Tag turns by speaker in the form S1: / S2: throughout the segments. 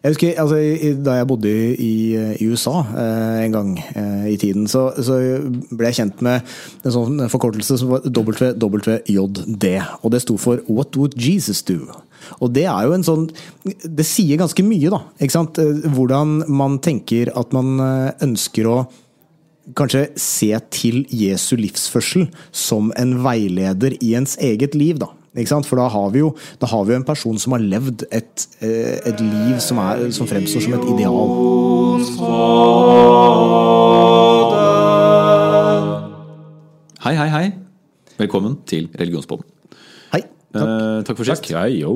S1: Jeg husker, altså, Da jeg bodde i, i USA eh, en gang eh, i tiden, så, så ble jeg kjent med en sånn forkortelse som var WWJD. Og det sto for What Would Jesus Do? Og det er jo en sånn Det sier ganske mye, da. Ikke sant? Eh, Hvordan man tenker at man eh, ønsker å kanskje se til Jesu livsførsel som en veileder i ens eget liv, da. Ikke sant? For da har vi jo da har vi jo en person som har levd et, eh, et liv som, er, som fremstår som et ideal.
S2: Hei, hei, hei. Velkommen til Religionspodden.
S1: Hei.
S2: Takk, eh, takk for sist.
S3: Ja, jo.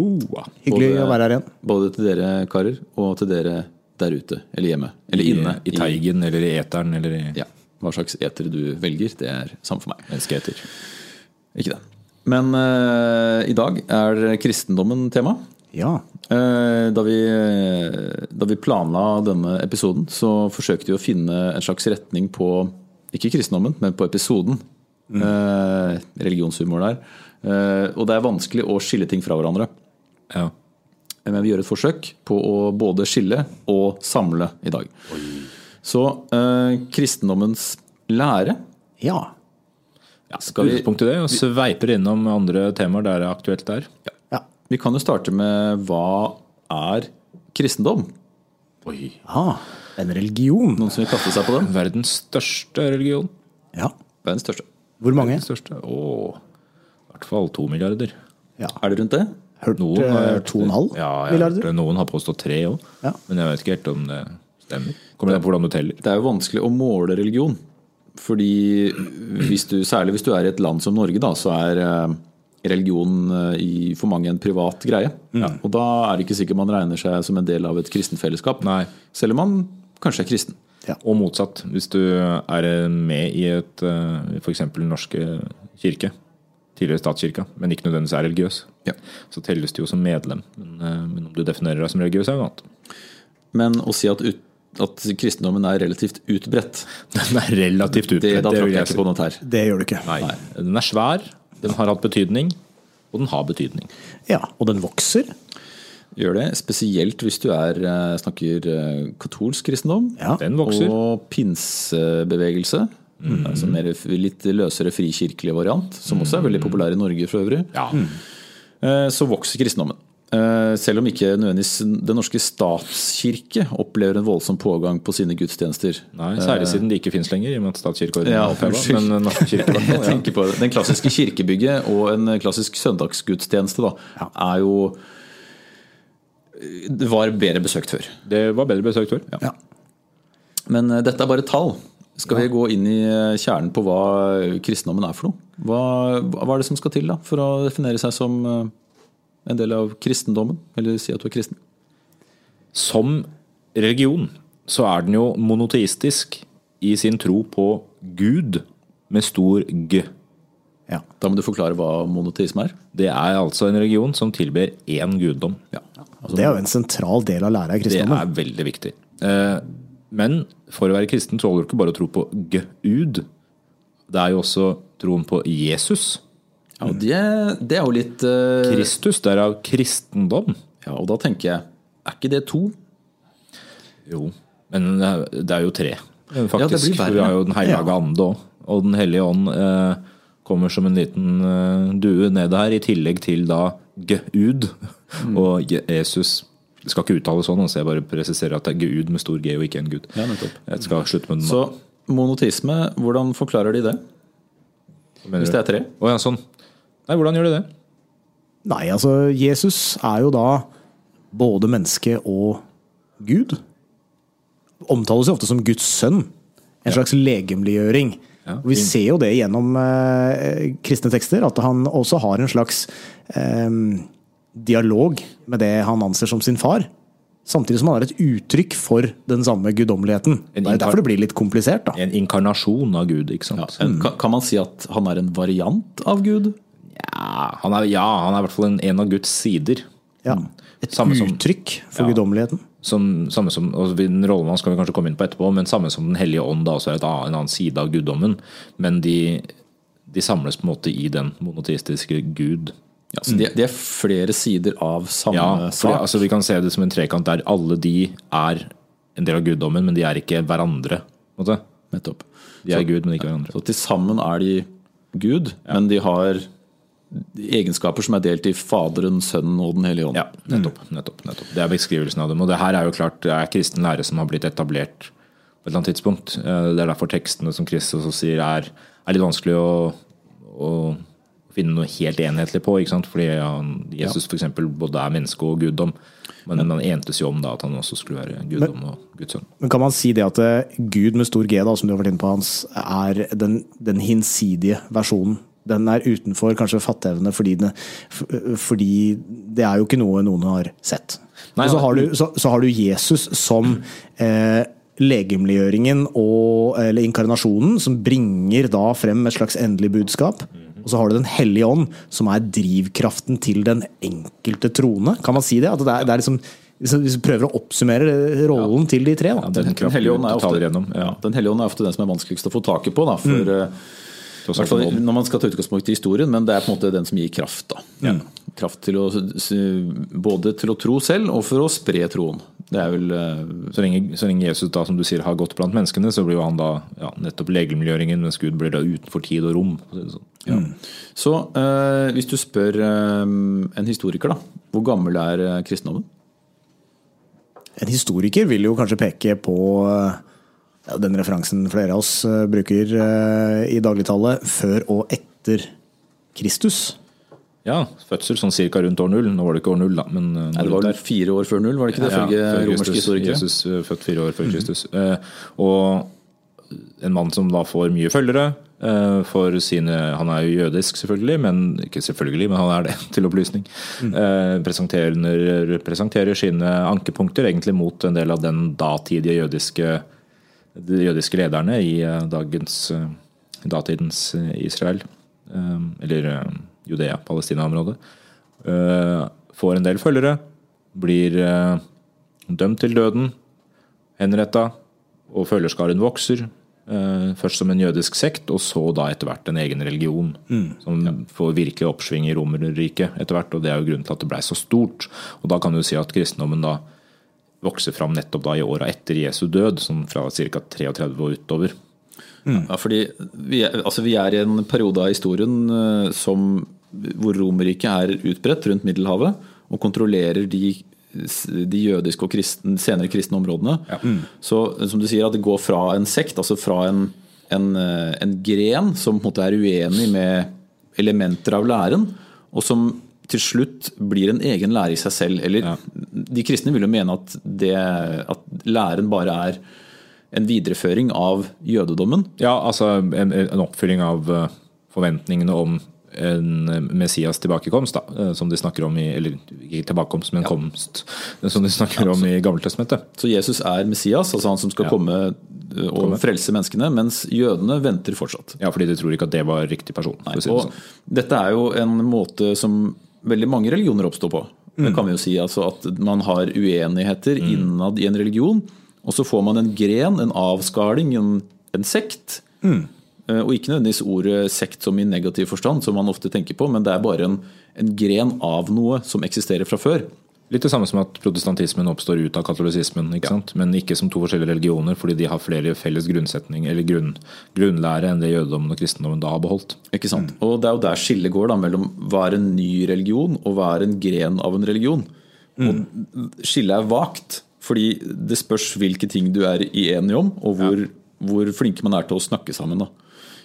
S1: Hyggelig
S2: Både-
S1: å være her igjen.
S2: Både til dere karer og til dere der ute. Eller hjemme. Eller inne.
S3: I, I teigen eller i eteren eller i
S2: Ja, Hva slags eter du velger, det er samme for meg.
S3: menneskeeter.
S2: Ikke det. Men uh, i dag er kristendommen tema.
S1: Ja.
S2: Uh, da, vi, da vi planla denne episoden, så forsøkte vi å finne en slags retning på ikke kristendommen, men på episoden. Eh, religionshumor der. Eh, og det er vanskelig å skille ting fra hverandre.
S3: Ja.
S2: Men vi gjør et forsøk på å både skille og samle i dag. Oi. Så eh, kristendommens lære
S1: Ja.
S3: Ja
S2: Skal vi-
S3: Utgangspunkt i det, og sveiper innom andre temaer der det er aktuelt der.
S1: ja.
S2: Vi kan jo starte med hva er kristendom?
S3: Oi.
S1: Ah, en religion.
S2: Noen som vil kaste seg på den?
S3: Verdens største religion.
S1: Ja.
S2: Verdens største.
S1: Hvor mange?
S3: Den største. Å, i hvert fall to milliarder.
S1: Ja.
S2: Er det rundt det?
S1: Hørt
S3: Noen har
S1: eh,
S3: hørt-
S1: to og en halv
S3: Ja,
S1: milliarder?
S3: det. noen har påstått tre òg,
S1: Ja.
S3: men jeg vet ikke helt om det stemmer. Kommer det an på hvordan du teller.
S2: Det er jo vanskelig å måle religion. Fordi hvis du, særlig hvis du er i et land som Norge, da, så er eh, religion eh, i for mange en privat greie. Og da er det ikke sikkert man regner seg som en del av et kristenfellesskap.
S3: Nei.
S2: Selv om man kanskje er kristen.
S3: Og motsatt. Hvis du er med i et f.eks. Den norske kirke, tidligere statskirka, men ikke nødvendigvis er religiøs,
S2: Ja.
S3: så telles du jo som medlem. Men, eh, men om du definerer deg som religiøs, er noe annet.
S2: Men å si at, ut, at kristendommen er relativt utbredt,
S3: Den er relativt
S2: det,
S3: utbredt.
S2: da
S3: det
S2: trakk
S3: vil
S2: jeg ikke på noe her.
S1: Det gjør du ikke.
S3: Nei. Den er svær, den har hatt betydning, og den har betydning.
S1: Ja, Og den vokser.
S2: Gjør det, Spesielt hvis du er, eh, snakker eh, katolsk kristendom.
S1: Ja.
S3: Den vokser.
S2: Og pinsebevegelse. Altså mer, litt løsere frikirkelig variant, som også er veldig populær i Norge for øvrig.
S3: Ja.
S2: Eh, Så vokser kristendommen. Eh, Selv om ikke nødvendigvis Den norske statskirke opplever en voldsom pågang på sine gudstjenester.
S3: Nei, Særlig siden de ikke fins lenger, i og med at statskirkeordenen
S2: Ja,
S3: er. Men Den norske kirke hvert
S2: Jeg
S3: fall, ja.
S2: på det. Den klassiske kirkebygget og en klassisk søndagsgudstjeneste da, er jo Det var bedre besøkt før.
S3: Det var bedre besøkt før.
S1: Ja.
S2: Men eh, dette er bare tall. Skal vi gå inn i eh, kjernen på hva kristendommen er for noe? Hva, hva er det som skal til da, for å definere seg som eh, en del av kristendommen? Eller si at du er kristen?
S3: Som religion så er den jo monoteistisk i sin tro på Gud med stor G.
S1: Ja.
S2: Da må du forklare hva monoteisme er.
S3: Det er altså en religion som tilber én guddom.
S2: Ja.
S1: Det er jo en sentral del av læra i
S3: Det er veldig viktig. Eh, Men for å være kristen så holder du ikke bare å tro på Gud. Det er jo også troen på Jesus.
S2: Ja, det, det er jo litt uh,
S3: Kristus, derav kristendom.
S2: Ja, og da tenker jeg, er ikke det to?
S3: Jo, men det er- jo tre, eh, faktisk.
S2: Ja, det blir verre.
S3: Vi har jo Den hellige
S1: Ja.
S3: ande òg. Og Den hellige ånd eh, kommer som en liten eh, due ned her, i tillegg til da Gud
S2: Mm.
S3: og Jesus. Det skal ikke uttales sånn, altså jeg bare presiserer at det er Gud med stor G og ikke en gud.
S2: Ja.
S3: Jeg skal slutte med den.
S2: Så monotisme, hvordan forklarer de det? Hvis det er tre?
S3: Å ja, sånn. Nei, hvordan gjør de det?
S1: Nei, altså Jesus er jo da både menneske og Gud. Omtales jo ofte som Guds sønn. En slags legemliggjøring.
S3: Ja,
S1: vi ser jo det gjennom eh, kristne tekster, at han også har en slags eh, dialog med det han anser som sin far. Samtidig som han er et uttrykk for den samme guddommeligheten. Det er derfor det blir litt komplisert. da.
S3: En inkarnasjon av Gud, ikke
S2: Ja,
S3: sant?
S2: en, Mm. kan man si at han er en variant av Gud?
S3: Ja, han er, ja, han er i hvert fall en, en av Guds sider.
S1: Ja. Et
S3: Samme som-
S1: uttrykk for
S3: Ja.
S1: guddommeligheten.
S3: Samme som, og Den rollen hans skal vi kanskje komme inn på etterpå, men samme som Den hellige ånd da også er et en annen side av guddommen. Men de, de samles på en måte i den monoteistiske Gud.
S2: Ja, så de, de er flere sider av samme
S3: Ja,
S2: sak.
S3: altså, Vi kan se det som en trekant der alle de er en del av guddommen, men de er ikke hverandre. på en måte.
S2: Nettopp.
S3: De er Gud, men ikke hverandre.
S2: Så til sammen er de Gud, men de har egenskaper som er delt i Faderen, Sønnen og Den hellige ånd.
S3: Ja, nettopp, nettopp, nettopp. Det er beskrivelsen av dem. Og det her er jo klart det er kristen lære som har blitt etablert på et eller annet tidspunkt. Eh, Det er derfor tekstene som Kristus også sier er, er litt vanskelig å, å finne noe helt enhetlig på. ikke sant? Fordi han, Jesus for eksempel, både er menneske og guddom. Men man entes jo om da at han også skulle være guddom og Guds sønn.
S1: Men kan man si det at eh, Gud med stor G, da, som du har vært inne på, Hans, er den, den hinsidige versjonen? Den er utenfor kanskje fatteevne fordi, fordi det er jo ikke noe noen har sett.
S3: Nei,
S1: så har, du, så, så har du Jesus som eh, legemliggjøringen og, eller inkarnasjonen, som bringer da frem et slags endelig budskap. Og så har du Den hellige ånd, som er drivkraften til den enkelte troende. Kan man si det? At det er, det er liksom hvis vi prøver å oppsummere rollen til de tre. Da.
S3: Den
S2: Den hellige ånd er ofte,
S3: ja.
S2: ja, den hellige ånd er ofte den som er vanskeligst å få taket på. Da, for, eh,
S3: Så
S2: i hvert fall
S3: snakker vi om-
S2: når man skal ta utgangspunkt i historien, men det er på en måte den som gir kraft. Da. Kraft til å, både til å tro selv og for å spre troen. Det er vel eh,
S3: Så lenge, så lenge Jesus da, som du sier, har gått blant menneskene, så blir jo han da ja, nettopp legemliggjøringen, mens Gud blir da utenfor tid og rom. sånn.
S2: ja. Så eh, hvis du spør eh, en historiker, da, hvor gammel er eh, kristendommen?
S1: En historiker vil jo kanskje peke på eh, ja, den referansen flere av oss eh, bruker eh, i dagligtallet, før og etter Kristus.
S3: Ja, fødsel sånn cirka rundt år null. Nå var det ikke år null, da, men eh,
S2: Nei, det var der. fire år før null, var det ikke det?
S3: Ja,
S2: Ifølge
S3: før
S2: romerske historikere.
S3: Jesus født fire år før Kristus. Eh, og en mann som da får mye følgere eh, for sine Han er jo jødisk, selvfølgelig, men ikke selvfølgelig, men han er det, til opplysning. Eh, presenterer, presenterer sine ankepunkter egentlig mot en del av den datidige jødiske de jødiske lederne i eh, dagens eh, datidens eh, Israel. Eller Judea, Palestina-området. Eh, Får en del følgere. Blir dømt til døden. Henretta. Og følgerskaren vokser. Først som en jødisk sekt, og så da etter hvert en egen religion. Som får virkelig oppsving i Romerriket etter hvert, og det er jo grunnen til at det blei så stort. Og da kan du si at kristendommen da vokser fram nettopp da i åra etter Jesu død, sånn fra ca. 33 og utover.
S2: Ja, fordi vi er, altså vi er i en periode av historien eh, som, hvor Romerriket er utbredt rundt Middelhavet og kontrollerer de, de jødiske og kristen, senere kristne områdene. Så som du sier, at det går fra en sekt, altså fra en, en, eh, en gren som på en måte er uenig med elementer av læren, og som til slutt blir en egen lære i seg selv. Eller de kristne vil jo mene at, det, at læren bare er en videreføring av jødedommen.
S3: Ja, altså en, en oppfylling av eh, forventningene om en eh, Messias tilbakekomst, da, eh, som de snakker om i Eller ikke tilbakekomst, men komst, eh, som de snakker om i Gammeltestamentet.
S2: Så Jesus er Messias, altså han som skal
S3: Ja.
S2: komme og og frelse menneskene, mens jødene venter fortsatt.
S3: Ja, fordi de tror ikke at det var riktig person. Nei, si det
S2: Og
S3: sånn.
S2: dette er jo en måte som veldig mange religioner oppstår på. Det kan vi jo si, altså At man har uenigheter innad i en religion, og så får man en gren, en avskaling, en, en sekt. Mm. Og ikke nødvendigvis ordet sekt som i negativ forstand, som man ofte tenker på, men det er bare en, en gren av noe som eksisterer fra før.
S3: Litt det samme som at protestantismen oppstår ut av katolisismen, ikke sant? men ikke som to forskjellige religioner, fordi de har flere felles grunnsetninger eller grunn, grunnlære enn det jødedommen og kristendommen da har beholdt.
S2: Ikke sant? Og det er jo der skillet går da, mellom hva er en ny religion, og hva er en gren av en religion. Og skillet er vagt, fordi det spørs hvilke ting du er uenig om, og hvor, hvor flinke man er til å snakke sammen. da.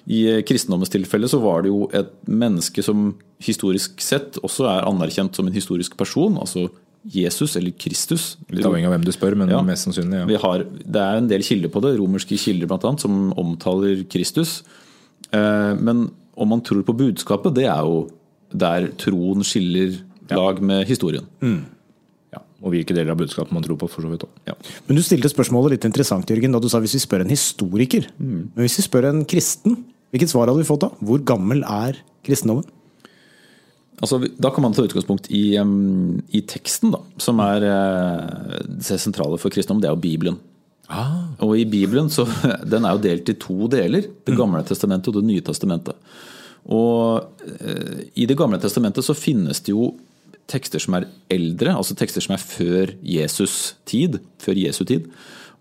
S2: I eh, kristendommens tilfelle så var det jo et menneske som historisk sett også er anerkjent som en historisk person, altså Jesus eller Kristus.
S3: Litt avhengig av hvem du spør, men
S2: Ja.
S3: mest sannsynlig. ja.
S2: Vi har, det er en del kilder på det, romerske kilder annet, som omtaler Kristus. Eh, Men om man tror på budskapet, det er jo der troen skiller lag med historien.
S3: Ja. Og hvilke deler av budskapet man tror på, for så vidt. òg.
S2: Ja.
S1: Men du stilte spørsmålet litt interessant, Jørgen, da du sa hvis vi spør en historiker. Men hvis vi spør en kristen, hvilket svar hadde vi fått da? Hvor gammel er kristendommen?
S2: Altså, da kan man ta utgangspunkt i, um, i teksten, da, som er uh, det sentrale for kristendom. Det er jo Bibelen. Og i Bibelen så, den er jo delt i to deler. Det gamle testamentet og Det nye testamentet. Og uh, i Det gamle testamentet så finnes det jo tekster som er eldre, altså tekster som er før Jesus tid, før Jesu tid.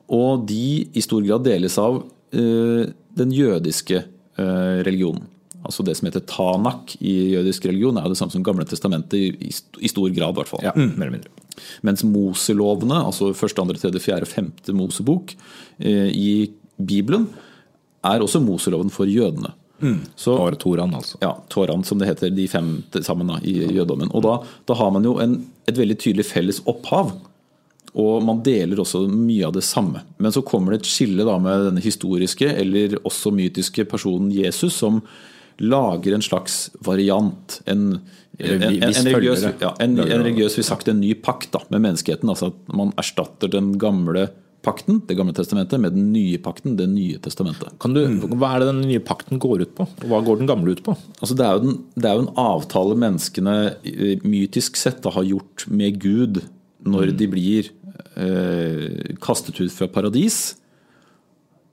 S2: Og de i stor grad deles av uh, den jødiske religionen. Altså det som heter Tanak i jødisk religion, er jo det samme som Gamle testamentet i, i st- i stor grad, i hvert fall.
S3: Ja, mer eller mindre.
S2: Mens Moselovene, altså første, andre, tredje, fjerde, femte Mosebok eh, i Bibelen, er også Moseloven for jødene. Så,
S3: Toran, altså.
S2: ja, Toran, som det heter, de fem sammen da, i jødedommen. Og da, da har man jo en, et veldig tydelig felles opphav. Og man deler også mye av det samme. Men så kommer det et skille da med denne historiske, eller også mytiske personen Jesus, som lager en slags variant. En, en, en, en, religiøs, ja, religiøs, vi sagt, en ny pakt da, med menneskeheten. Altså at man erstatter den gamle pakten, det gamle testamentet, med den nye pakten, det nye testamentet.
S3: Kan du, hva er det den nye pakten går ut på? Og hva går den gamle ut på?
S2: Altså det, er jo den, det er jo en avtale menneskene eh, mytisk sett da, har gjort med Gud når de blir eh, kastet ut fra paradis.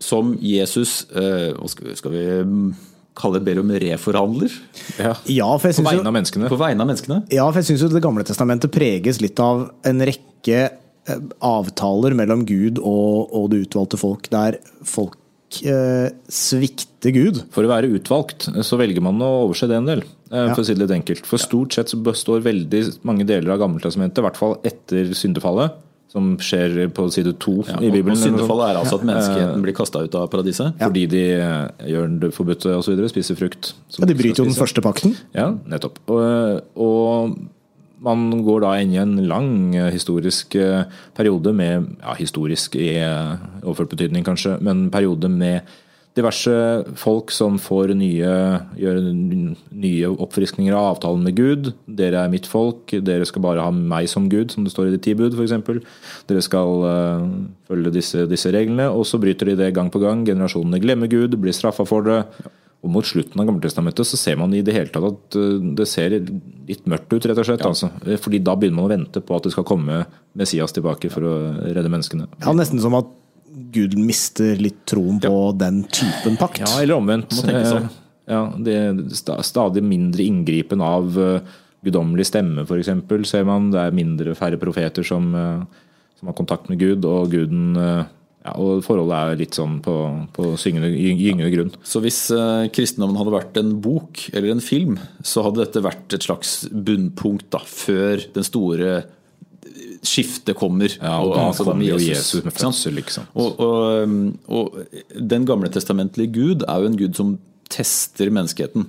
S2: Som Jesus eh, skal, vi- skal vi mm, kalle ber om reforhandler
S3: Ja.
S1: Ja, for jeg
S3: På vegne
S1: jo,
S3: av menneskene.
S2: på vegne av menneskene.
S1: ja, for jeg synes jo Det gamle testamentet preges litt av en rekke eh, avtaler mellom Gud og, og det utvalgte folk, der folk eh, svikter Gud.
S3: For å være utvalgt så velger man å overse det en del. eh, For å si det litt enkelt. For stort sett så består veldig mange deler av Gammeltestamentet, i hvert fall etter syndefallet, som skjer på side to
S2: Ja,
S3: i Bibelen.
S2: og. Syndefallet er altså at menneskeheten blir kasta ut av paradiset.
S3: Fordi de eh, gjør det forbudte osv. Spiser frukt. som
S1: Ja, de bryter jo den første pakten.
S3: Ja, nettopp. Og, og man går da inn i en lang eh, historisk eh, periode med Ja, historisk i eh, overført betydning, kanskje, men periode med diverse folk som får nye, gjør nye oppfriskninger av avtalen med Gud. Dere er mitt folk, dere skal bare ha meg som Gud, som det står i de ti bud f.eks. Dere skal uh, følge disse, disse reglene, og så bryter de det gang på gang. Generasjonene glemmer Gud, blir straffa for det. Og mot slutten av Gammeltestamentet så ser man i det hele tatt at uh, det ser litt mørkt ut, rett og slett. Altså. Fordi da begynner man å vente på at det skal komme Messias tilbake for å redde menneskene.
S1: Ja, Nesten som at Gud mister litt troen på den typen pakt.
S3: Ja, eller omvendt.
S2: Må tenke sånn.
S3: Eh, Ja, det er stadig mindre inngripen av uh, guddommelig stemme, f.eks. ser man. Det er mindre færre profeter som, uh, som har kontakt med Gud, og guden ja, og forholdet er litt sånn på, på syngende, gyngende grunn.
S2: Så hvis eh, kristendommen hadde vært en bok eller en film, så hadde dette vært et slags bunnpunkt da, før den store skiftet kommer.
S3: Ja, og da
S2: altså
S3: kommer jo Jesus med fødsel, liksom.
S2: Og, og, og den gamle testamentlige Gud er jo en gud som tester menneskeheten.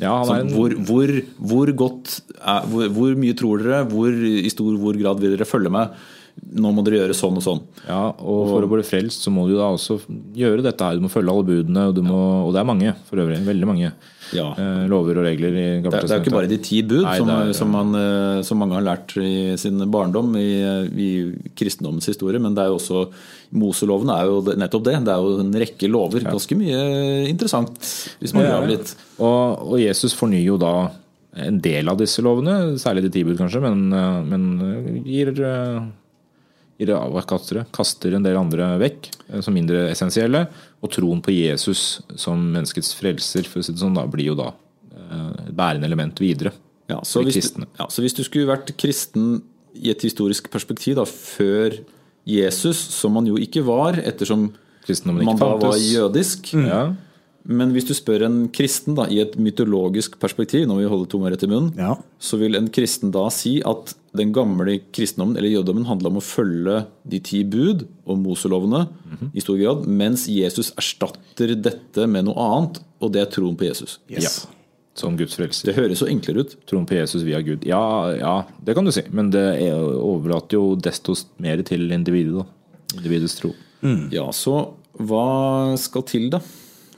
S3: Ja, er
S2: Sånn,
S3: en-
S2: hvor, hvor, hvor godt er, hvor, hvor mye tror dere? Hvor, I stor hvor grad vil dere følge med? Nå må dere gjøre sånn og sånn.
S3: Ja, og for å bli frelst så må du da også gjøre dette her. Du må følge alle budene, og, du må, og det er mange for øvrig. Veldig mange
S2: Ja.
S3: eh, lover og regler i
S2: Det det er jo ikke bare de ti bud
S3: Nei,
S2: som,
S3: er-
S2: som, man, eh, som mange har lært i sin barndom i, i kristendommens historie, men det er jo også Moseloven er jo nettopp det. Det er jo en rekke lover. Ganske mye interessant, hvis man
S3: Ja,
S2: graver litt.
S3: Og, og Jesus fornyer jo da en del av disse lovene, særlig de ti bud kanskje, men, eh, men gir, eh, gir kaster en del andre vekk, eh, som mindre essensielle. Og troen på Jesus som menneskets frelser for å si det sånn, da, blir jo da eh, et bærende element videre.
S2: Ja, så, hvis du, ja, så hvis du skulle vært kristen i et historisk perspektiv da, før Jesus, som man jo ikke var, ettersom man da var
S3: jødisk Mm. Ja.
S2: Men hvis du spør en kristen da, i et mytologisk perspektiv, når vi holder tunga rett i munnen,
S1: Ja.
S2: så vil en kristen da si at den gamle kristendommen eller jødedommen handla om å følge de ti bud og Moselovene
S3: Mhm.
S2: i stor grad, mens Jesus erstatter dette med noe annet, og det er troen på Jesus.
S1: Yes.
S3: Som Guds frelser.
S2: Det høres så enklere ut.
S3: Troen på Jesus via Gud. Ja, ja, det kan du si. Men det er- overlater jo desto mer til individet. da. Individets tro.
S2: Ja, så hva skal til, da,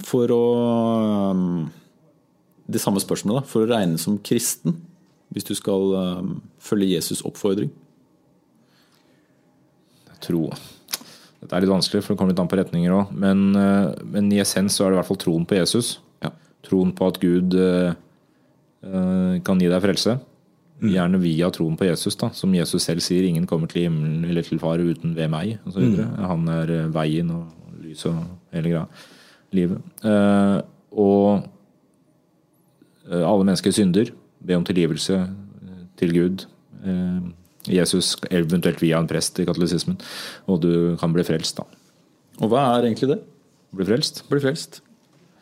S2: for å um, Det samme spørsmålet, da. For å regne som kristen, hvis du skal um, følge Jesus' oppfordring.
S3: Tro. Dette er litt vanskelig, for det kommer litt an på retninger òg. Men, eh, men i essens så er det i hvert fall troen på Jesus.
S2: Ja.
S3: Troen på at Gud eh, eh, kan gi deg frelse. Gjerne via troen på Jesus, da. Som Jesus selv sier, ingen kommer til himmelen eller til far uten ved meg. Videre. Han er veien og lyset og hele greia. Livet. Eh, og eh, alle mennesker synder. Be om tilgivelse eh, til Gud. Eh, Jesus, eventuelt via en prest i katolisismen. Og du kan bli frelst, da.
S2: Og hva er egentlig det?
S3: Bli frelst.
S2: Bli frelst.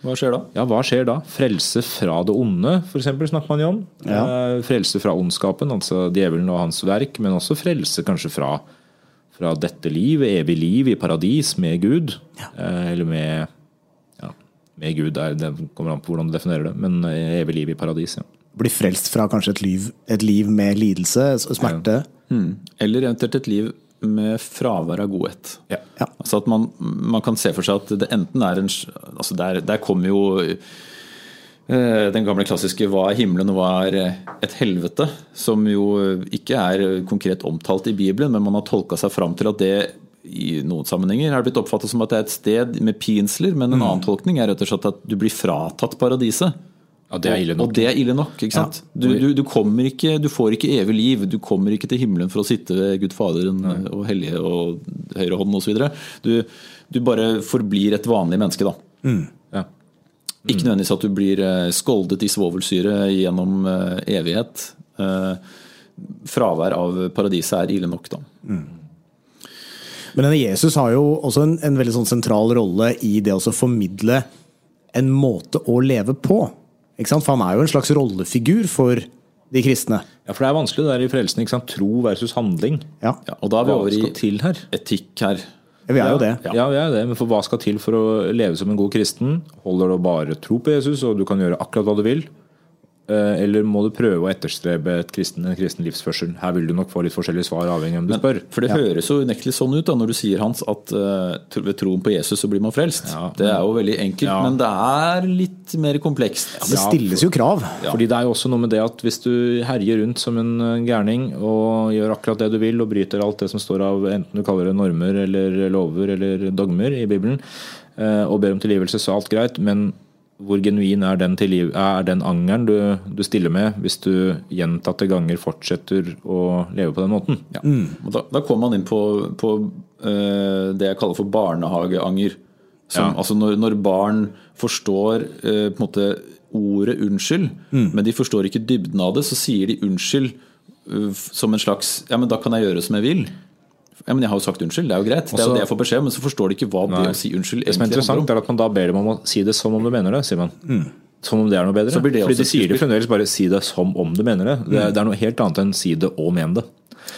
S2: Hva skjer da?
S3: Ja, hva skjer da? Frelse fra det onde, f.eks. snakker man jo om.
S1: Ja.
S3: Eh, Frelse fra ondskapen, altså djevelen og hans verk, men også frelse kanskje fra, fra dette livet, evig liv i paradis med Gud. ja. Eller med med Gud, er, det kommer an på hvordan du definerer det, men eh, evig liv i paradis. Ja.
S1: Bli frelst fra kanskje et liv, et liv med lidelse, smerte.
S2: Hmm. Eller eventuelt et liv med fravær av godhet.
S3: Ja.
S1: Ja.
S2: Altså at man, man kan se for seg at det enten er en altså Der, der kommer jo eh, den gamle klassiske 'hva er himmelen og hva er eh, et helvete', som jo ikke er konkret omtalt i Bibelen, men man har tolka seg fram til at det i noen sammenhenger er blitt oppfattet som at det er et sted med pinsler, men en annen tolkning er rett og slett at du blir fratatt paradiset.
S3: Ja, det er ille nok.
S2: Og det er ille nok. ikke sant? Du, du, du, kommer ikke, du får ikke evig liv. Du kommer ikke til himmelen for å sitte ved Gud Faderen og Hellige og høyre hånd osv. Du, du bare forblir et vanlig menneske, da.
S3: Ja.
S2: Ikke nødvendigvis at du blir eh, skoldet i svovelsyre gjennom eh, evighet. Eh, Fravær av paradiset er ille nok, da.
S1: Men denne Jesus har jo også en, en veldig sånn sentral rolle i det å formidle en måte å leve på. Ikke sant? For han er jo en slags rollefigur for de kristne.
S3: ja, for det er vanskelig det der i frelsen. ikke sant? Tro versus handling.
S1: Ja,
S2: Ja, og da er vi over i
S3: til her?
S2: etikk her.
S1: vi er jo det.
S3: Ja, vi er det, men for hva skal til for å leve som en god kristen? Holder det å bare tro på Jesus, og du kan gjøre akkurat hva du vil? Eh, Eller må du prøve å etterstrebe et kristen, en kristen livsførsel? Her vil du nok få litt forskjellige svar, avhengig av om du spør.
S2: For det høres jo unektelig sånn ut da, når du sier Hans, at uh, ved troen på Jesus så blir man frelst.
S3: Ja,
S2: det er jo veldig enkelt,
S3: Ja.
S2: men det er litt mer komplekst.
S1: Det stilles jo krav.
S3: Fordi det er jo også noe med det at hvis du herjer rundt som en gærning og gjør akkurat det du vil og bryter alt det som står av enten du kaller det normer eller lover eller dogmer i Bibelen, eh, og ber om tilgivelse, så er alt greit. Men hvor genuin er den, tilgiv er den angeren du, du stiller med hvis du gjentatte ganger fortsetter å leve på den måten?
S2: Ja. Og Da, da kommer man inn på, på uh, det jeg kaller for barnehageanger. Som,
S3: Ja.
S2: Altså når, når barn forstår uh, på en måte ordet unnskyld, men de forstår ikke dybden av det, så sier de unnskyld uh, som en slags Ja, men da kan jeg gjøre som jeg vil. Ja, men jeg har jo sagt unnskyld, det er jo greit. Det er jo det jeg får beskjed om, men så forstår de ikke hva det
S3: Nei.
S2: å si unnskyld
S3: Det som er
S2: egentlig handler om.
S3: interessant, er at man da ber dem om å si det som om du mener det, sier man. Som om det er noe bedre.
S2: Så blir det
S3: Fordi
S2: også
S3: de sier det fremdeles bare 'si det som om du mener det'. Det er, det er noe helt annet enn 'si det og men det'.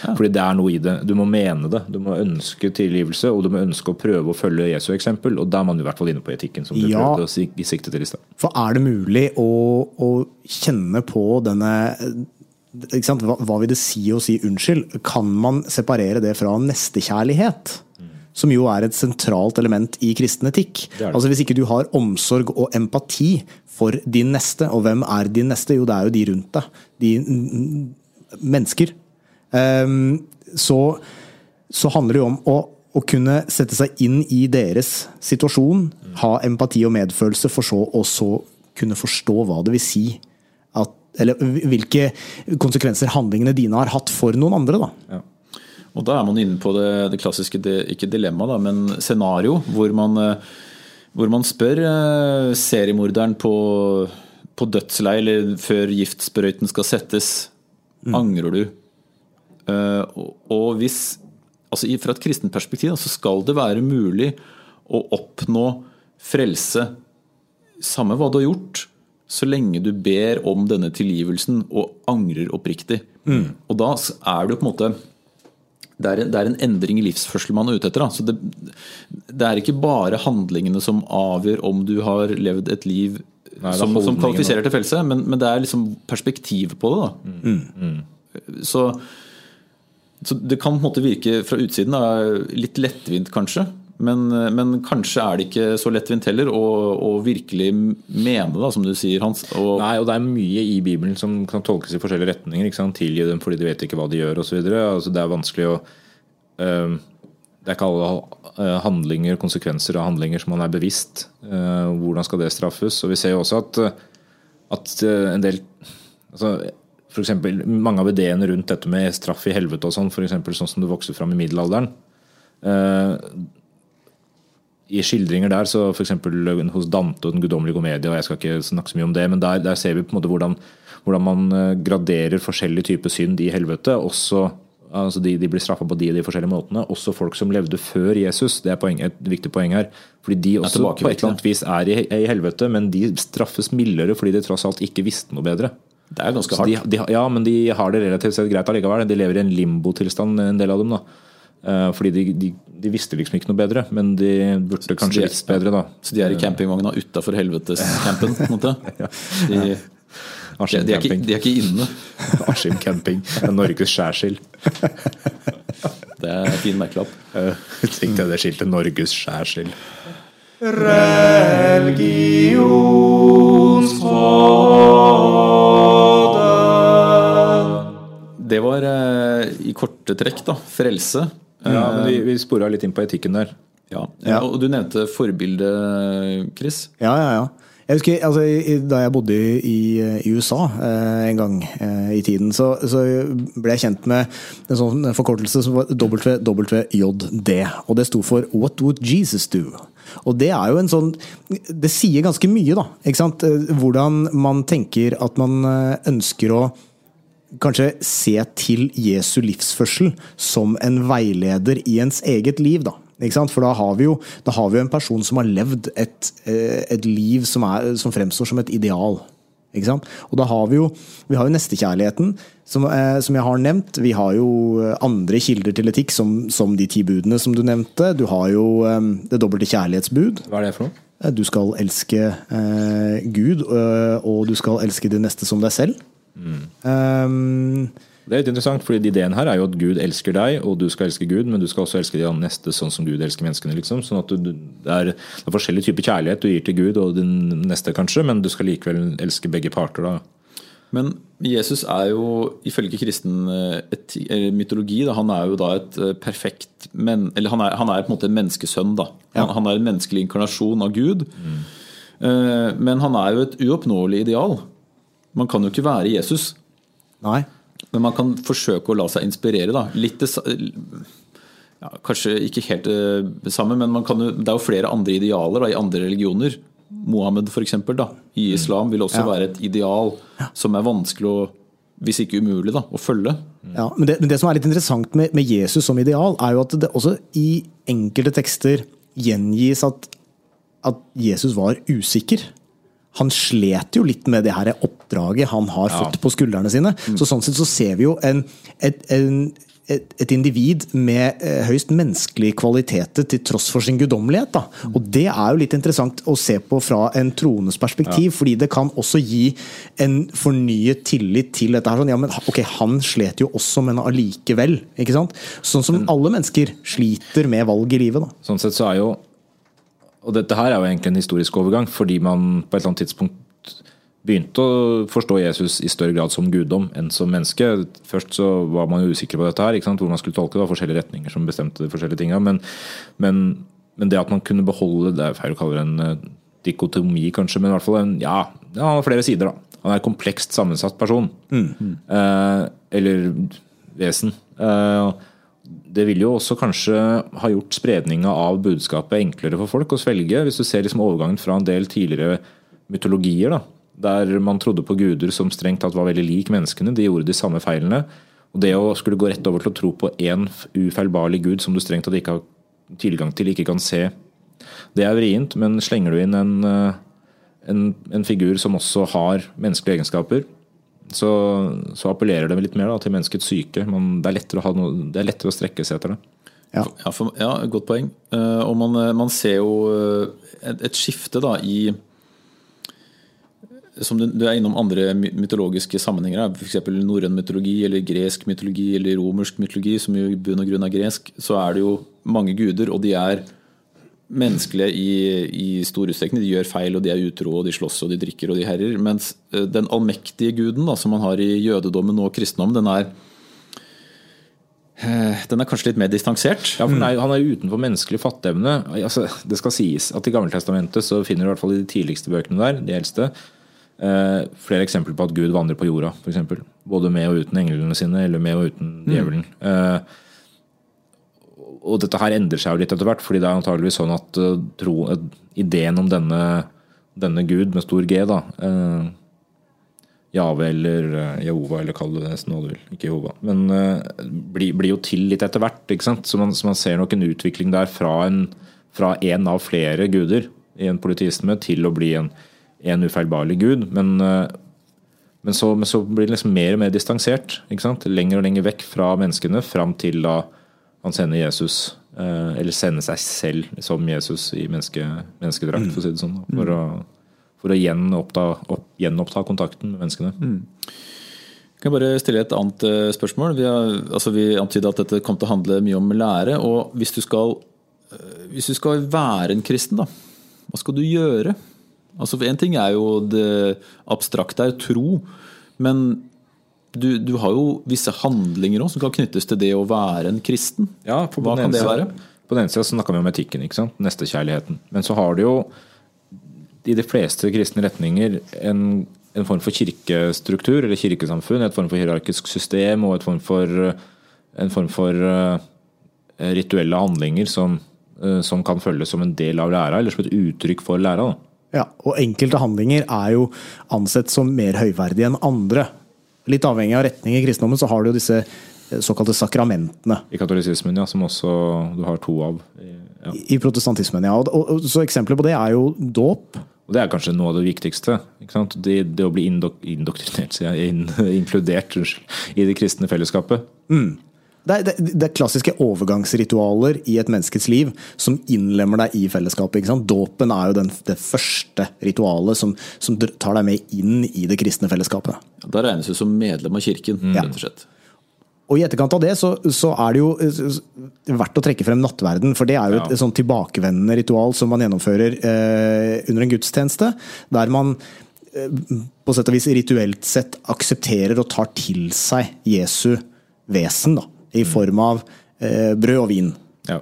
S3: Fordi det er noe i det. Du må mene det. Du må ønske tilgivelse, og du må ønske å prøve å følge Jesu eksempel. Og da er man i hvert fall inne på etikken, som du
S1: Ja.
S3: prøvde å si- sikte til i stad.
S1: For er det mulig å, å kjenne på denne? Hva, hva vil det si å si unnskyld? Kan man separere det fra nestekjærlighet? Som jo er et sentralt element i kristen etikk.
S3: Det det.
S1: Altså Hvis ikke du har omsorg og empati for din neste, og hvem er din neste? Jo, det er jo de rundt deg. De mm, mennesker. Um, så, så handler det jo om å, å kunne sette seg inn i deres situasjon, ha empati og medfølelse, for så å så kunne forstå hva det vil si Eller hvilke konsekvenser handlingene dine har hatt for noen andre, da.
S2: Og da er man inne på det, det klassiske, det, ikke dilemma, da, men scenario, hvor man, eh, hvor man spør eh, seriemorderen på, på dødsleie eller før giftsprøyten skal settes angrer du. Eh, og hvis altså Fra et kristent perspektiv så skal det være mulig å oppnå frelse, samme hva du har gjort, så lenge du ber om denne tilgivelsen og angrer oppriktig. Og da er det jo på en måte det er, en, det er en endring i livsførsel man er ute etter. Da. Så det, det er ikke bare handlingene som avgjør om du har levd et liv
S3: Nei,
S2: som, som kvalifiserer til frelse, men, men det er liksom perspektivet på det. Da. Så, så det kan på en måte virke fra utsiden da, litt lettvint, kanskje. Men, men kanskje er det ikke så lettvint heller å, å virkelig mene det, som du sier, Hans. Og,
S3: Nei, og det er mye i Bibelen som kan tolkes i forskjellige retninger. Ikke sant? Tilgi dem fordi de vet ikke hva de gjør, osv. Altså, det er vanskelig å øh, Det er ikke alle øh, handlinger, konsekvenser av handlinger som man er bevisst. Øh, hvordan skal det straffes? Og vi ser jo også at, at en del altså, for eksempel, Mange av ideene rundt dette med straff i helvete og sånn, eksempel, sånn som det vokste fram i middelalderen. øh, i skildringer der, så f.eks. hos Dante og Den guddommelige komedie, og jeg skal ikke snakke så mye om det, men der, der ser vi på en måte hvordan, hvordan man eh, graderer forskjellige typer synd i helvete. også altså de, de blir straffa på de og de forskjellige måtene. Også folk som levde før Jesus. Det er poeng, et viktig poeng her. Fordi de også på et eller annet vis er i, i helvete, men de straffes mildere fordi de tross alt ikke visste noe bedre.
S2: Det er ganske hardt.
S3: De, de, ja, men de har det relativt sett greit allikevel. De lever i en limbotilstand, en del av dem. da. Uh, fordi de, de, de, visste liksom ikke noe bedre, men de burde kanskje visst bedre, da.
S2: Så de er i campingvogna utafor helvetescampen, på en måte? ja. De, de, de, er ikke, de er ikke inne.
S3: Askim camping. Norges skjærsild.
S2: det er en fin merkelapp.
S3: Uh, Tenk deg det skiltet 'Norges skjærsild'.
S2: Religionsrådet. Det var uh, i korte trekk, da. Frelse.
S3: Ja, men vi, vi spora litt inn på etikken der.
S2: Ja. ja. Og du nevnte forbildet, Chris.
S1: Ja, ja, ja. Jeg husker, altså, Da jeg bodde i, i USA eh, en gang eh, i tiden, så, så, ble jeg kjent med en sånn forkortelse som var WWJD. Og det sto for What Would Jesus Do? Og det er jo en sånn Det sier ganske mye, da. Eh, hvordan man tenker at man eh, ønsker å kanskje se til Jesu livsførsel som en veileder i ens eget liv, da. For da har, vi jo, har vi jo en person som har levd et, eh, et liv som, er, som, fremstår som et ideal. Og da har vi jo vi har jo nestekjærligheten, som, eh, som, jeg har nevnt. Vi har jo andre kilder til etikk, som, som de ti budene som du nevnte. Du har jo eh, det dobbelte kjærlighetsbud.
S3: Hva er det for noe?
S1: Du skal elske eh, Gud, og du skal elske din neste som deg selv. Mm. Um,
S3: det er litt interessant, fordi Ideen her er jo at Gud elsker deg, og du skal elske Gud, men du skal også elske de neste sånn som Gud elsker menneskene. liksom. Sånn at du, det, er, det er forskjellige typer kjærlighet du gir til Gud og din neste, kanskje, men du skal likevel elske begge parter. da.
S2: Men Jesus er jo ifølge kristen et, mytologi da, han er jo da et eh, perfekt men, Eller han er, han er, på en måte en menneskesønn. da. Han, ja. han er en menneskelig inkarnasjon av Gud. Mm. Men han er jo et uoppnåelig ideal. Man kan jo ikke være Jesus.
S1: Nei.
S2: Men man kan forsøke å la seg inspirere. da. Litt det, ja, Kanskje ikke helt det samme, men jo, det er jo flere andre idealer da, i andre religioner. Mohammed f.eks. i islam vil også ja. være et ideal som er vanskelig å hvis ikke umulig, da, å følge.
S1: Ja, men det, men det som er litt interessant med, med, Jesus som ideal, er jo at det også i enkelte tekster gjengis at, at Jesus var usikker han slet jo litt med det her oppdraget han har ja. fått på skuldrene sine. Mm. Så Sånn sett så ser vi jo en, et, en, et, et, individ med eh, høyst menneskelige kvaliteter til tross for sin guddommelighet. Da. Mm. Og Det er jo litt interessant å se på fra en troendes perspektiv, ja. fordi det kan også gi en fornyet tillit til dette. her. Sånn, ja, men ok, Han slet jo også, men allikevel. ikke sant? Sånn som alle mennesker sliter med valg i livet. da.
S3: Sånn sett så er jo og dette her er jo egentlig en historisk overgang, fordi man på et eller annet tidspunkt begynte å forstå Jesus i større grad som guddom enn som menneske. Først så var man jo usikker på dette her, hvor man skulle tolke det. var forskjellige retninger som bestemte de forskjellige tinga. Men, men, men, det at man kunne beholde Det er feil å kalle det en uh, dikotomi, kanskje, men i hvert fall en Ja, ja han har flere sider, da. Han er en komplekst sammensatt person. Mm. Eh, eller vesen. Uh, det vil jo også kanskje ha gjort spredninga av budskapet enklere for folk å svelge. Hvis du ser liksom overgangen fra en del tidligere mytologier, da, der man trodde på guder som strengt tatt var veldig lik menneskene. De gjorde de samme feilene. Og det å skulle gå rett over til å tro på én ufeilbarlig gud som du strengt tatt ikke har tilgang til, ikke kan se, det er vrient. Men slenger du inn en, eh, en, en figur som også har menneskelige egenskaper, så, så, appellerer det litt mer da, til menneskets syke. Men det, er noe, det, er lettere å strekke seg etter det.
S2: Ja, ja, for, ja godt poeng. Uh, og man, man, ser jo eh, et, et skifte da i som du, du, er innom andre mytologiske sammenhenger, f.eks. norrøn mytologi eller gresk mytologi eller romersk mytologi, som jo i bunn og grunn er gresk, så er det jo mange guder, og de er menneskelige i, i stor utstrekning. De gjør feil, og de er utro, og de slåss, og de drikker, og de herrer. Mens eh, den allmektige guden da, som man har i jødedommen og kristendommen, den er eh, den er kanskje litt mer distansert?
S3: Ja, for nei, Han er jo utenfor menneskelig fatteevne. Altså, det skal sies at I Gammeltestamentet så finner du i hvert fall i de tidligste bøkene der, de eldste, eh, flere eksempler på at Gud vandrer på jorda. For eksempel. Både med og uten englene sine, eller med og uten mm. djevelen. Mm. Eh, og dette her endrer seg jo litt etter hvert, fordi det er antageligvis sånn at uh, tro, uh, ideen om denne, denne Gud med stor G, da uh, Jave eller Jehova, eller kall det nesten hva du vil. Ikke Jehova. Men blir, bli jo til litt etter hvert. ikke sant? Så man, så man, ser nok en utvikling der fra en, fra en av flere guder i en politisme til å bli en, en ufeilbarlig gud. Men, men, så, men, så, blir det liksom mer og mer distansert. ikke sant? Lenger og lenger vekk fra menneskene, fram til da han sender Jesus, eh, eller sender seg selv som Jesus i menneske, menneskedrakt, for å si det sånn. For å, for å gjenoppta, opp, gjenoppta, kontakten med menneskene. Mm.
S2: Kan jeg bare stille et annet eh, spørsmål? Vi, har, altså vi antydet at dette kom til å handle mye om lære. og Hvis du skal, eh, hvis du skal være en kristen, da, hva skal du gjøre? Altså Én ting er jo det abstrakte, er tro. Men du, du, har jo visse handlinger også, som kan knyttes til det å være en kristen.
S3: Ja, for Hva kan det være? På den ene sida snakka vi om etikken, ikke sant? nestekjærligheten. Men så har du jo i de fleste kristne retninger en, en, form for kirkestruktur eller kirkesamfunn. Et form for hierarkisk system og form for, en form for uh, rituelle handlinger som, uh, som, kan følges som en del av læra, eller som et uttrykk for læra.
S1: Ja, og enkelte handlinger er jo ansett som mer høyverdige enn andre. Litt avhengig av retning i kristendommen, så har du jo disse eh, såkalte sakramentene.
S3: I katolisismen, ja. Som også du har to av.
S1: Ja. I protestantismen, ja. Og, og, så Eksempler på det er jo dåp.
S3: Og Det er kanskje noe av det viktigste. Det, det, å bli indok indoktrinert, in, inkludert i det kristne fellesskapet.
S1: Mm. Det er, det er, klassiske overgangsritualer i et menneskets liv som innlemmer deg i fellesskapet. Dåpen er jo den, det første ritualet som, som, tar deg med inn i det kristne fellesskapet.
S2: Da regnes du som medlem av kirken, mm. rett og slett.
S1: Og I etterkant av det så, så, er det jo eh, verdt å trekke frem nattverden. For det er jo et, ja. et sånn tilbakevendende ritual som man gjennomfører eh, under en gudstjeneste. Der man eh, på sett og vis rituelt sett aksepterer og tar til seg Jesu vesen. da i form av eh, brød og vin.
S3: Ja,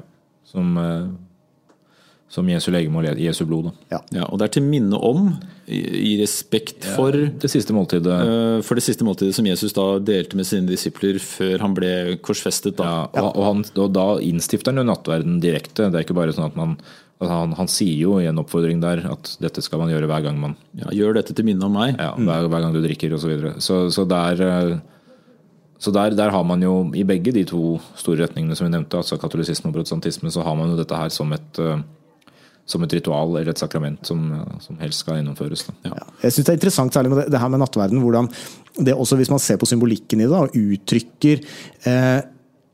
S3: som, eh, som Jesu legeme og Jesu blod.
S2: Ja. ja. og det er til minne om, i, i respekt for ja,
S3: Det siste måltidet.
S2: Uh, for det siste måltidet som Jesus da delte med sine disipler før han ble korsfestet. Da.
S3: Ja, og, og, han, og da innstifter han jo nattverden direkte. Det er ikke bare sånn at man han, han, sier jo i en oppfordring der at dette skal man gjøre hver gang man
S2: Ja, Gjør dette til minne om meg.
S3: Ja, hver, hver gang du drikker osv. Så, videre. så Så der så der, der, har man jo, i begge de to store retningene som vi nevnte, altså katolisisme og protestantisme, så har man jo dette her som et, uh, som et ritual eller et sakrament som, som helst skal gjennomføres. Ja.
S1: Ja, jeg synes Det er interessant særlig med det, det her med nattverden, hvordan det også, hvis man ser på symbolikken i det, og uttrykker eh,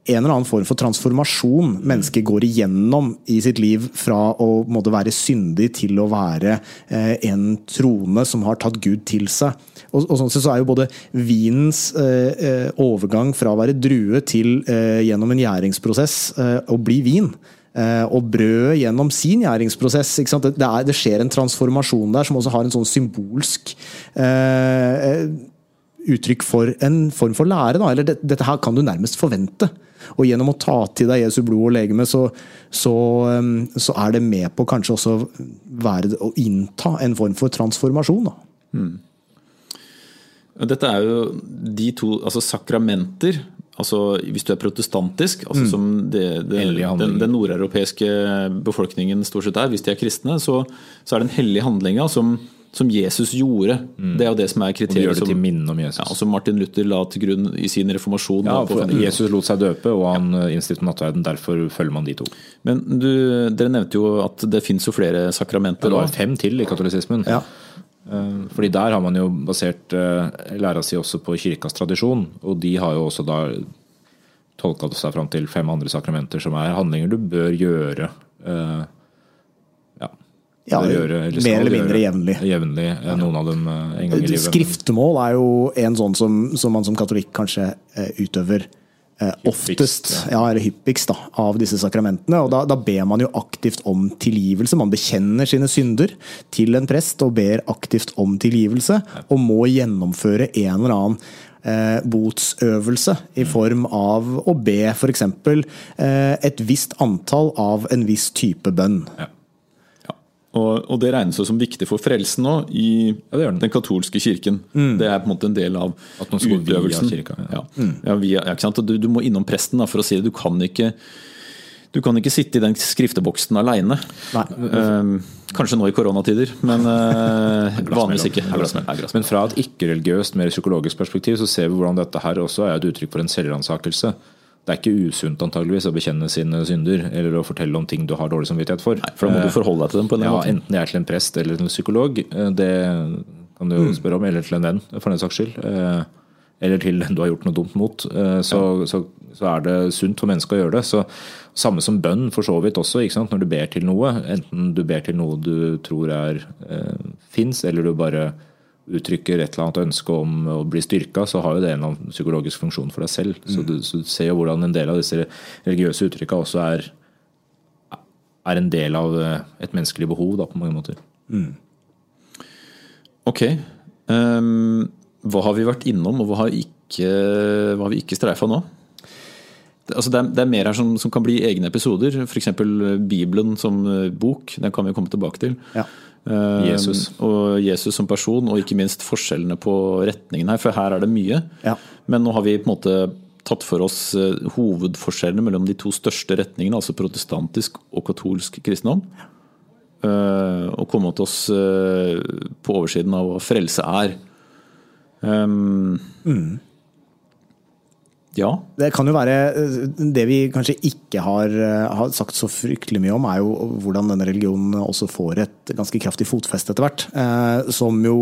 S1: en eller annen form for transformasjon mennesket går igjennom i sitt liv fra å måtte være syndig til å være eh, en trone som har tatt Gud til seg. Og, og sånn sett så er jo både vinens eh, eh overgang fra å være drue til eh, gjennom en gjæringsprosess eh, å bli vin, eh, og brødet gjennom sin gjæringsprosess. Det, det, er, det, skjer en transformasjon der som også har en sånn symbolsk uttrykk for en form for lære. Da. Eller det, dette her kan du nærmest forvente. Og gjennom å ta til deg Jesu blod og legeme, så, så, så, er det med på kanskje også være, å innta en form for transformasjon. Da. Mm.
S2: Dette er jo de to altså sakramenter. Altså, hvis du er protestantisk, altså mm. som det, det, den, den, nordeuropeiske befolkningen stort sett er, hvis de er kristne, så, så er det en hellig handling som, som Jesus gjorde. Mm. Det er jo det som er kriteriet. Og
S3: gjør det til minne om Jesus.
S2: Ja, som Martin Luther la til grunn i sin reformasjon.
S3: Ja, for Jesus lot seg døpe, og han ja. Eh, innstiftet nattverden. Derfor følger man de to.
S2: Men du, dere nevnte jo at det fins jo flere sakramenter.
S3: Ja, det var fem til i katolisismen. Ja. Eh, fordi der har man jo basert eh, læra si også på kirkas tradisjon, og de har jo også da tolka seg fram til fem andre sakramenter som er handlinger du bør gjøre. Eh,
S1: ja gjøre, eller mer eller mindre jevnlig.
S3: jevnlig ja. Noen av dem en gang i livet.
S1: Skriftemål er jo en sånn som, som man som katolikk kanskje utøver Eh, oftest, ja, eller hyppigst, da, av disse sakramentene. og da, da, ber man jo aktivt om tilgivelse. Man bekjenner sine synder til en prest og ber aktivt om tilgivelse. Og må gjennomføre en eller annen eh, botsøvelse i form av å be f.eks. Eh, et visst antall av en viss type bønn. Ja.
S2: Og, og, det regnes som viktig for frelsen nå i ja, den katolske kirken. Mm. Det er på en måte en del av utøvelsen.
S3: Kirka,
S2: ja. Ja. Mm. Via, du, du, må innom presten da, for å si det. Du kan ikke Du kan ikke sitte i den skrifteboksen aleine. kanskje nå i koronatider, men eh, vanligvis ikke.
S3: Men fra et ikke-religiøst, mer psykologisk perspektiv, så ser vi hvordan dette her også er et uttrykk for en selvransakelse. Det er ikke usunt antageligvis å bekjenne sine synder eller å fortelle om ting du har dårlig samvittighet for.
S2: Nei, for da må du forholde deg til dem på en
S3: Ja,
S2: måte.
S3: Enten det er til en prest eller til en psykolog, eh, det kan du jo spørre om, eller til en venn, for den saks skyld. Eh, Eller til den du har gjort noe dumt mot. Så, Så, så, så er det sunt for mennesket å gjøre det. Så Samme som bønn, for så vidt også. Når du ber til noe, enten du ber til noe du tror er eh, fins, eller du bare uttrykker et eller annet ønske om å bli styrka, så har jo det en psykologisk funksjon for deg selv. Så, du, så du ser jo hvordan en del av disse religiøse uttrykka også er er en del av eh, et menneskelig behov da, på mange måter.
S2: Ok. Um, hva har vi vært innom, og hva har, ikke, hva har vi ikke streifa nå? Altså det, er, det er mer her som, som kan bli egne episoder. F.eks. Bibelen som eh, bok. Den kan vi komme tilbake til.
S1: Ja.
S2: Jesus.
S3: Jesus.
S2: Og Jesus som person, og ikke minst forskjellene på retningen her. For her er det mye.
S1: Ja.
S2: Men nå har vi på en måte tatt for oss eh, hovedforskjellene mellom de to største retningene, altså protestantisk og katolsk kristendom. Uh, Og kommet oss uh, på oversiden av hva frelse er. Um, Ja.
S1: Det kan jo være eh, Det vi kanskje ikke har, eh, har sagt så fryktelig mye om, er jo hvordan denne religionen også får et ganske kraftig fotfeste etter hvert. Eh, som jo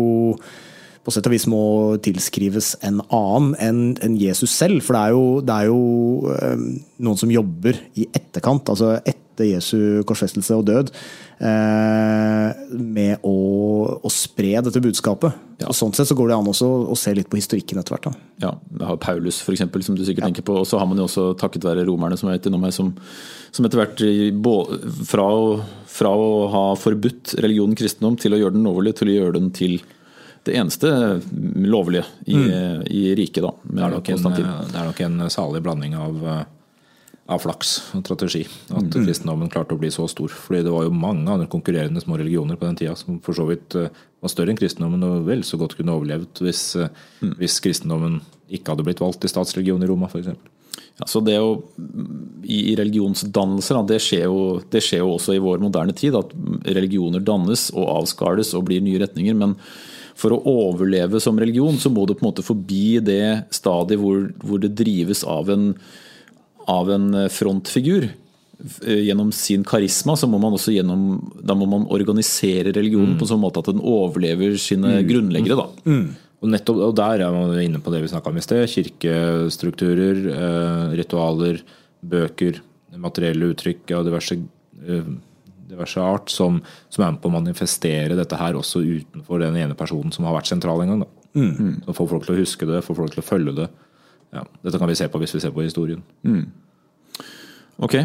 S1: på sett og vis må tilskrives en annen enn Jesus selv. For det er jo, det er jo eh, noen som jobber i etterkant, altså etter Jesu korsfestelse og død, eh, med å, å spre dette budskapet.
S2: Ja.
S1: Og Sånn sett så går det an også å se litt på historikken etter hvert. da.
S2: ja, vi har Paulus, eksempel, som du sikkert tenker på. Og så har man jo også takket være romerne som innom her, som, som etter hvert fra, fra å ha forbudt religionen kristendom til å gjøre den lovlig, til å gjøre den til det eneste lovlige i, i riket, da. Med
S3: Det er en, det er nok en salig blanding av, eh, av flaks og strategi. At kristendommen klarte å bli så stor. Fordi det var jo mange andre konkurrerende små religioner på den tida som for så vidt eh, var større enn kristendommen og vel så godt kunne overlevd hvis, mm. hvis kristendommen ikke hadde blitt valgt til statsreligion i Roma, f.eks.
S2: Ja, så det å, I i religionsdannelser, det skjer, jo, det skjer jo også i vår moderne tid. At religioner dannes og avskales og blir nye retninger. Men for å overleve som religion, så må du på en måte forbi det stadiet hvor, hvor det drives av en, av en frontfigur. Eh, Gjennom sin karisma så må man også gjennom, da må man organisere religionen på en sånn måte at den overlever sine grunnleggere. da.
S3: Og nettopp, og der er man inne på det vi snakka om i sted. Kirkestrukturer, eh, ritualer, bøker, materielle uttrykk av diverse, eh, diverse art som, som er med på å manifestere dette her også utenfor den ene personen som har vært sentral en gang. Da. Så får folk til å huske det, får folk til å følge det. Ja, dette kan vi se på hvis vi ser på historien.
S2: Ok.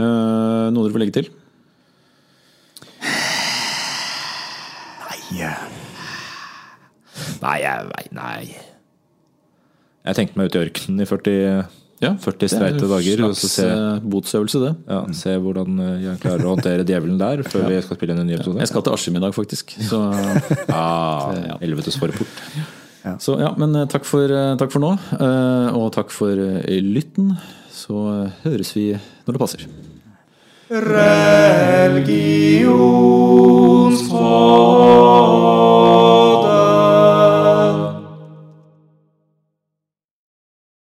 S2: Uh, noe dere vil legge til?
S1: Nei,
S3: Nei, jeg nei. Jeg tenkte meg ut i ørkenen i 40,
S2: Ja,
S3: 40 streite dager. Og så
S2: slags
S3: se,
S2: eh, botsøvelse, det.
S3: ja, se hvordan eh, jeg klarer å håndtere djevelen der før vi skal spille inn en ny episode.
S2: Jeg skal til Askim i dag, faktisk. Så,
S3: Ah,
S2: Ja.
S3: helvetes forport.
S2: så ja, men eh, takk for, takk for nå. eh, Og takk for lytten. Så høres vi når det passer.
S1: Religion.